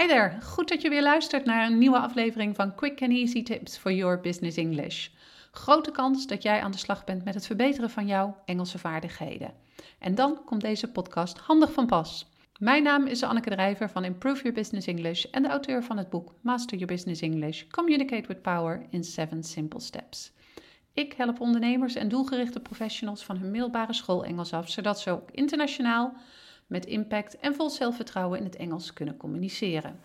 Hi there, goed dat je weer luistert naar een nieuwe aflevering van Quick and Easy Tips for Your Business English. Grote kans dat jij aan de slag bent met het verbeteren van jouw Engelse vaardigheden. En dan komt deze podcast handig van pas. Mijn naam is Anneke Drijver van Improve Your Business English en de auteur van het boek Master Your Business English: Communicate with Power in 7 Simple Steps. Ik help ondernemers en doelgerichte professionals van hun middelbare school Engels af, zodat ze ook internationaal met impact en vol zelfvertrouwen in het Engels kunnen communiceren.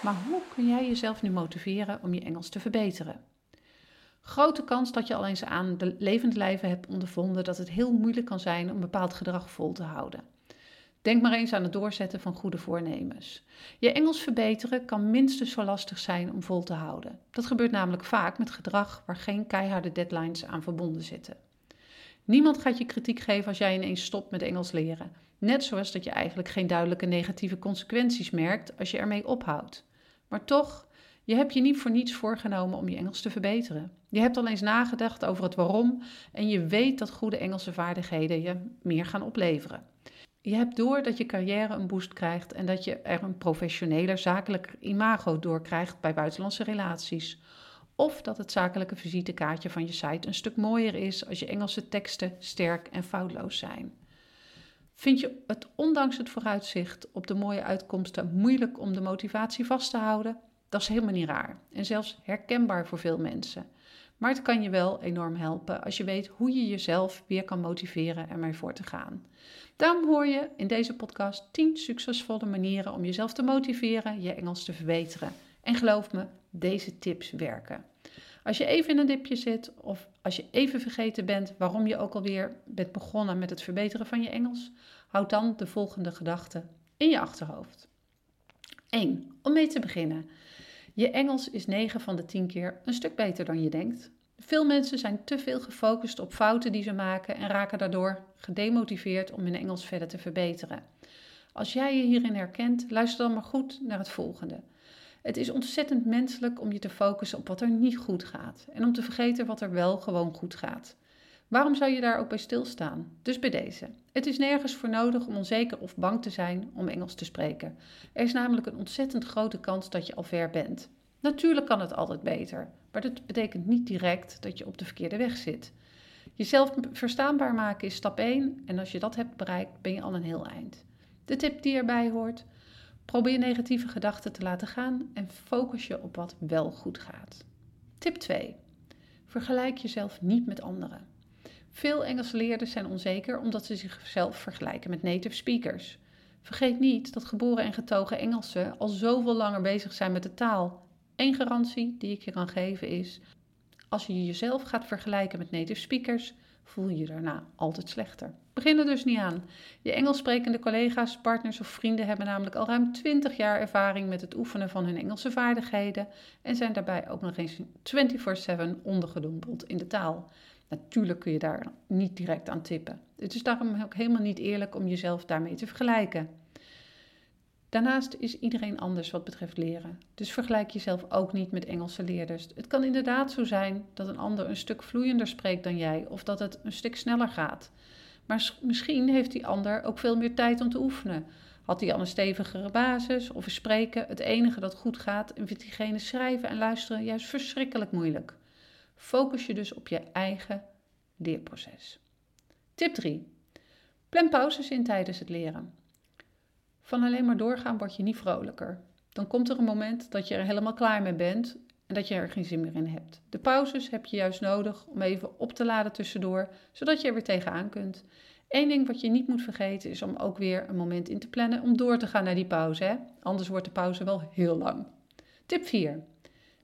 Maar hoe kun jij jezelf nu motiveren om je Engels te verbeteren? Grote kans dat je al eens aan de levende lijven hebt ondervonden dat het heel moeilijk kan zijn om bepaald gedrag vol te houden. Denk maar eens aan het doorzetten van goede voornemens. Je Engels verbeteren kan minstens zo lastig zijn om vol te houden. Dat gebeurt namelijk vaak met gedrag waar geen keiharde deadlines aan verbonden zitten. Niemand gaat je kritiek geven als jij ineens stopt met Engels leren. Net zoals dat je eigenlijk geen duidelijke negatieve consequenties merkt als je ermee ophoudt. Maar toch, je hebt je niet voor niets voorgenomen om je Engels te verbeteren. Je hebt al eens nagedacht over het waarom en je weet dat goede Engelse vaardigheden je meer gaan opleveren. Je hebt door dat je carrière een boost krijgt en dat je er een professioneler zakelijk imago door krijgt bij buitenlandse relaties. Of dat het zakelijke visitekaartje van je site een stuk mooier is als je Engelse teksten sterk en foutloos zijn. Vind je het ondanks het vooruitzicht op de mooie uitkomsten moeilijk om de motivatie vast te houden? Dat is helemaal niet raar en zelfs herkenbaar voor veel mensen. Maar het kan je wel enorm helpen als je weet hoe je jezelf weer kan motiveren ermee voor te gaan. Daarom hoor je in deze podcast 10 succesvolle manieren om jezelf te motiveren je Engels te verbeteren. En geloof me, deze tips werken. Als je even in een dipje zit of als je even vergeten bent waarom je ook alweer bent begonnen met het verbeteren van je Engels, houd dan de volgende gedachte in je achterhoofd. 1. Om mee te beginnen. Je Engels is 9 van de 10 keer een stuk beter dan je denkt. Veel mensen zijn te veel gefocust op fouten die ze maken en raken daardoor gedemotiveerd om hun Engels verder te verbeteren. Als jij je hierin herkent, luister dan maar goed naar het volgende. Het is ontzettend menselijk om je te focussen op wat er niet goed gaat en om te vergeten wat er wel gewoon goed gaat. Waarom zou je daar ook bij stilstaan? Dus bij deze. Het is nergens voor nodig om onzeker of bang te zijn om Engels te spreken. Er is namelijk een ontzettend grote kans dat je al ver bent. Natuurlijk kan het altijd beter, maar dat betekent niet direct dat je op de verkeerde weg zit. Jezelf verstaanbaar maken is stap 1 en als je dat hebt bereikt, ben je al een heel eind. De tip die erbij hoort: probeer negatieve gedachten te laten gaan en focus je op wat wel goed gaat. Tip 2. Vergelijk jezelf niet met anderen. Veel Engelse leerders zijn onzeker omdat ze zichzelf vergelijken met native speakers. Vergeet niet dat geboren en getogen Engelsen al zoveel langer bezig zijn met de taal. Eén garantie die ik je kan geven is: als je jezelf gaat vergelijken met native speakers, voel je je daarna altijd slechter. Begin er dus niet aan. Je Engels sprekende collega's, partners of vrienden hebben namelijk al ruim 20 jaar ervaring met het oefenen van hun Engelse vaardigheden en zijn daarbij ook nog eens 24/7 ondergedompeld in de taal. Natuurlijk kun je daar niet direct aan tippen. Het is daarom ook helemaal niet eerlijk om jezelf daarmee te vergelijken. Daarnaast is iedereen anders wat betreft leren. Dus vergelijk jezelf ook niet met Engelse leerders. Het kan inderdaad zo zijn dat een ander een stuk vloeiender spreekt dan jij of dat het een stuk sneller gaat. Maar misschien heeft die ander ook veel meer tijd om te oefenen. Had hij al een stevigere basis of is spreken het enige dat goed gaat en vindt diegene schrijven en luisteren juist verschrikkelijk moeilijk. Focus je dus op je eigen leerproces. Tip 3. Plan pauzes in tijdens het leren. Van alleen maar doorgaan word je niet vrolijker. Dan komt er een moment dat je er helemaal klaar mee bent en dat je er geen zin meer in hebt. De pauzes heb je juist nodig om even op te laden tussendoor, zodat je er weer tegenaan kunt. Eén ding wat je niet moet vergeten is om ook weer een moment in te plannen om door te gaan naar die pauze. Hè? Anders wordt de pauze wel heel lang. Tip 4.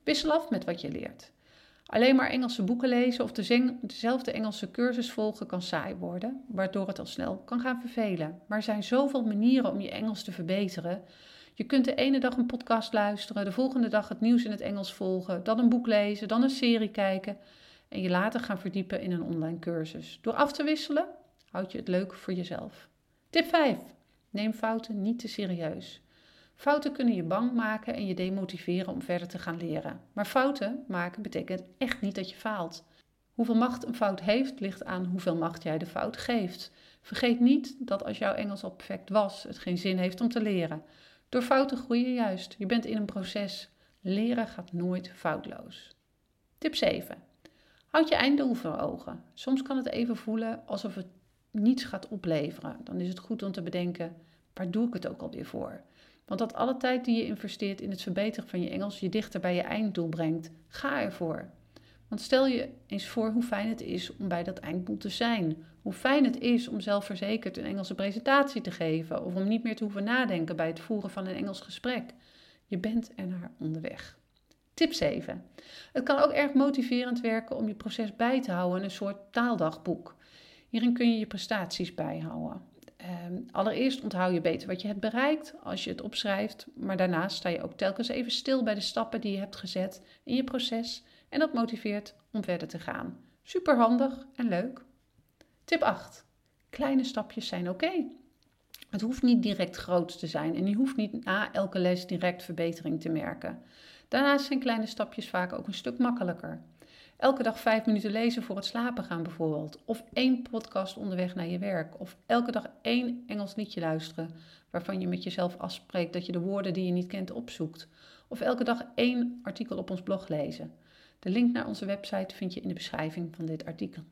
Wissel af met wat je leert. Alleen maar Engelse boeken lezen of dezelfde Engelse cursus volgen kan saai worden, waardoor het al snel kan gaan vervelen. Maar er zijn zoveel manieren om je Engels te verbeteren. Je kunt de ene dag een podcast luisteren, de volgende dag het nieuws in het Engels volgen, dan een boek lezen, dan een serie kijken en je later gaan verdiepen in een online cursus. Door af te wisselen houd je het leuk voor jezelf. Tip 5. Neem fouten niet te serieus. Fouten kunnen je bang maken en je demotiveren om verder te gaan leren. Maar fouten maken betekent echt niet dat je faalt. Hoeveel macht een fout heeft, ligt aan hoeveel macht jij de fout geeft. Vergeet niet dat als jouw Engels al perfect was, het geen zin heeft om te leren. Door fouten groei je juist. Je bent in een proces. Leren gaat nooit foutloos. Tip 7. Houd je einddoel voor ogen. Soms kan het even voelen alsof het niets gaat opleveren. Dan is het goed om te bedenken, waar doe ik het ook alweer voor? Want dat alle tijd die je investeert in het verbeteren van je Engels je dichter bij je einddoel brengt, ga ervoor. Want stel je eens voor hoe fijn het is om bij dat einddoel te zijn. Hoe fijn het is om zelfverzekerd een Engelse presentatie te geven of om niet meer te hoeven nadenken bij het voeren van een Engels gesprek. Je bent er naar onderweg. Tip 7. Het kan ook erg motiverend werken om je proces bij te houden in een soort taaldagboek. Hierin kun je je prestaties bijhouden. Um, allereerst onthoud je beter wat je hebt bereikt als je het opschrijft, maar daarnaast sta je ook telkens even stil bij de stappen die je hebt gezet in je proces en dat motiveert om verder te gaan. Super handig en leuk. Tip 8. Kleine stapjes zijn oké. Het hoeft niet direct groot te zijn en je hoeft niet na elke les direct verbetering te merken. Daarnaast zijn kleine stapjes vaak ook een stuk makkelijker. Elke dag vijf minuten lezen voor het slapen gaan bijvoorbeeld. Of één podcast onderweg naar je werk. Of elke dag één Engels liedje luisteren waarvan je met jezelf afspreekt dat je de woorden die je niet kent opzoekt. Of elke dag één artikel op ons blog lezen. De link naar onze website vind je in de beschrijving van dit artikel.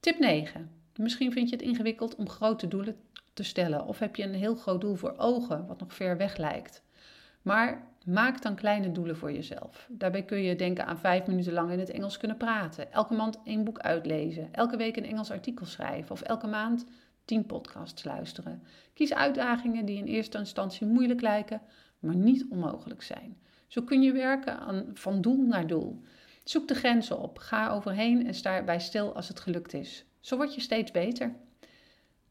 Tip 9. Misschien vind je het ingewikkeld om grote doelen te stellen of heb je een heel groot doel voor ogen wat nog ver weg lijkt. Maar maak dan kleine doelen voor jezelf. Daarbij kun je denken aan vijf minuten lang in het Engels kunnen praten, elke maand één boek uitlezen, elke week een Engels artikel schrijven of elke maand tien podcasts luisteren. Kies uitdagingen die in eerste instantie moeilijk lijken, maar niet onmogelijk zijn. Zo kun je werken aan, van doel naar doel. Zoek de grenzen op, ga overheen en sta erbij stil als het gelukt is. Zo word je steeds beter.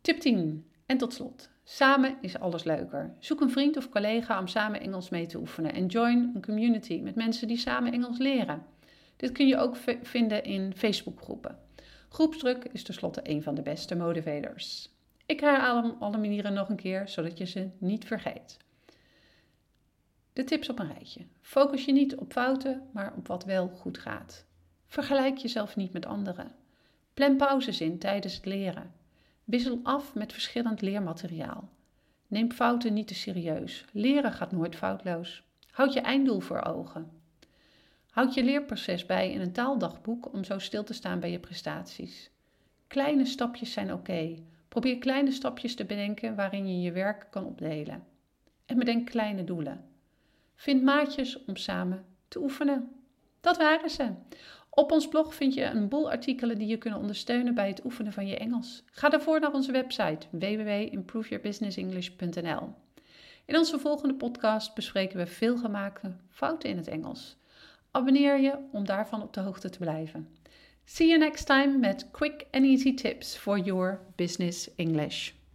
Tip 10. En tot slot. Samen is alles leuker. Zoek een vriend of collega om samen Engels mee te oefenen en join een community met mensen die samen Engels leren. Dit kun je ook vinden in Facebookgroepen. Groepsdruk is tenslotte een van de beste motivators. Ik herhaal alle manieren nog een keer, zodat je ze niet vergeet. De tips op een rijtje. Focus je niet op fouten, maar op wat wel goed gaat. Vergelijk jezelf niet met anderen. Plan pauzes in tijdens het leren. Wissel af met verschillend leermateriaal. Neem fouten niet te serieus. Leren gaat nooit foutloos. Houd je einddoel voor ogen. Houd je leerproces bij in een taaldagboek om zo stil te staan bij je prestaties. Kleine stapjes zijn oké. Probeer kleine stapjes te bedenken waarin je je werk kan opdelen. En bedenk kleine doelen. Vind maatjes om samen te oefenen. Dat waren ze. Op ons blog vind je een boel artikelen die je kunnen ondersteunen bij het oefenen van je Engels. Ga daarvoor naar onze website www.improveyourbusinessenglish.nl. In onze volgende podcast bespreken we veelgemaakte fouten in het Engels. Abonneer je om daarvan op de hoogte te blijven. See you next time met quick and easy tips for your business English.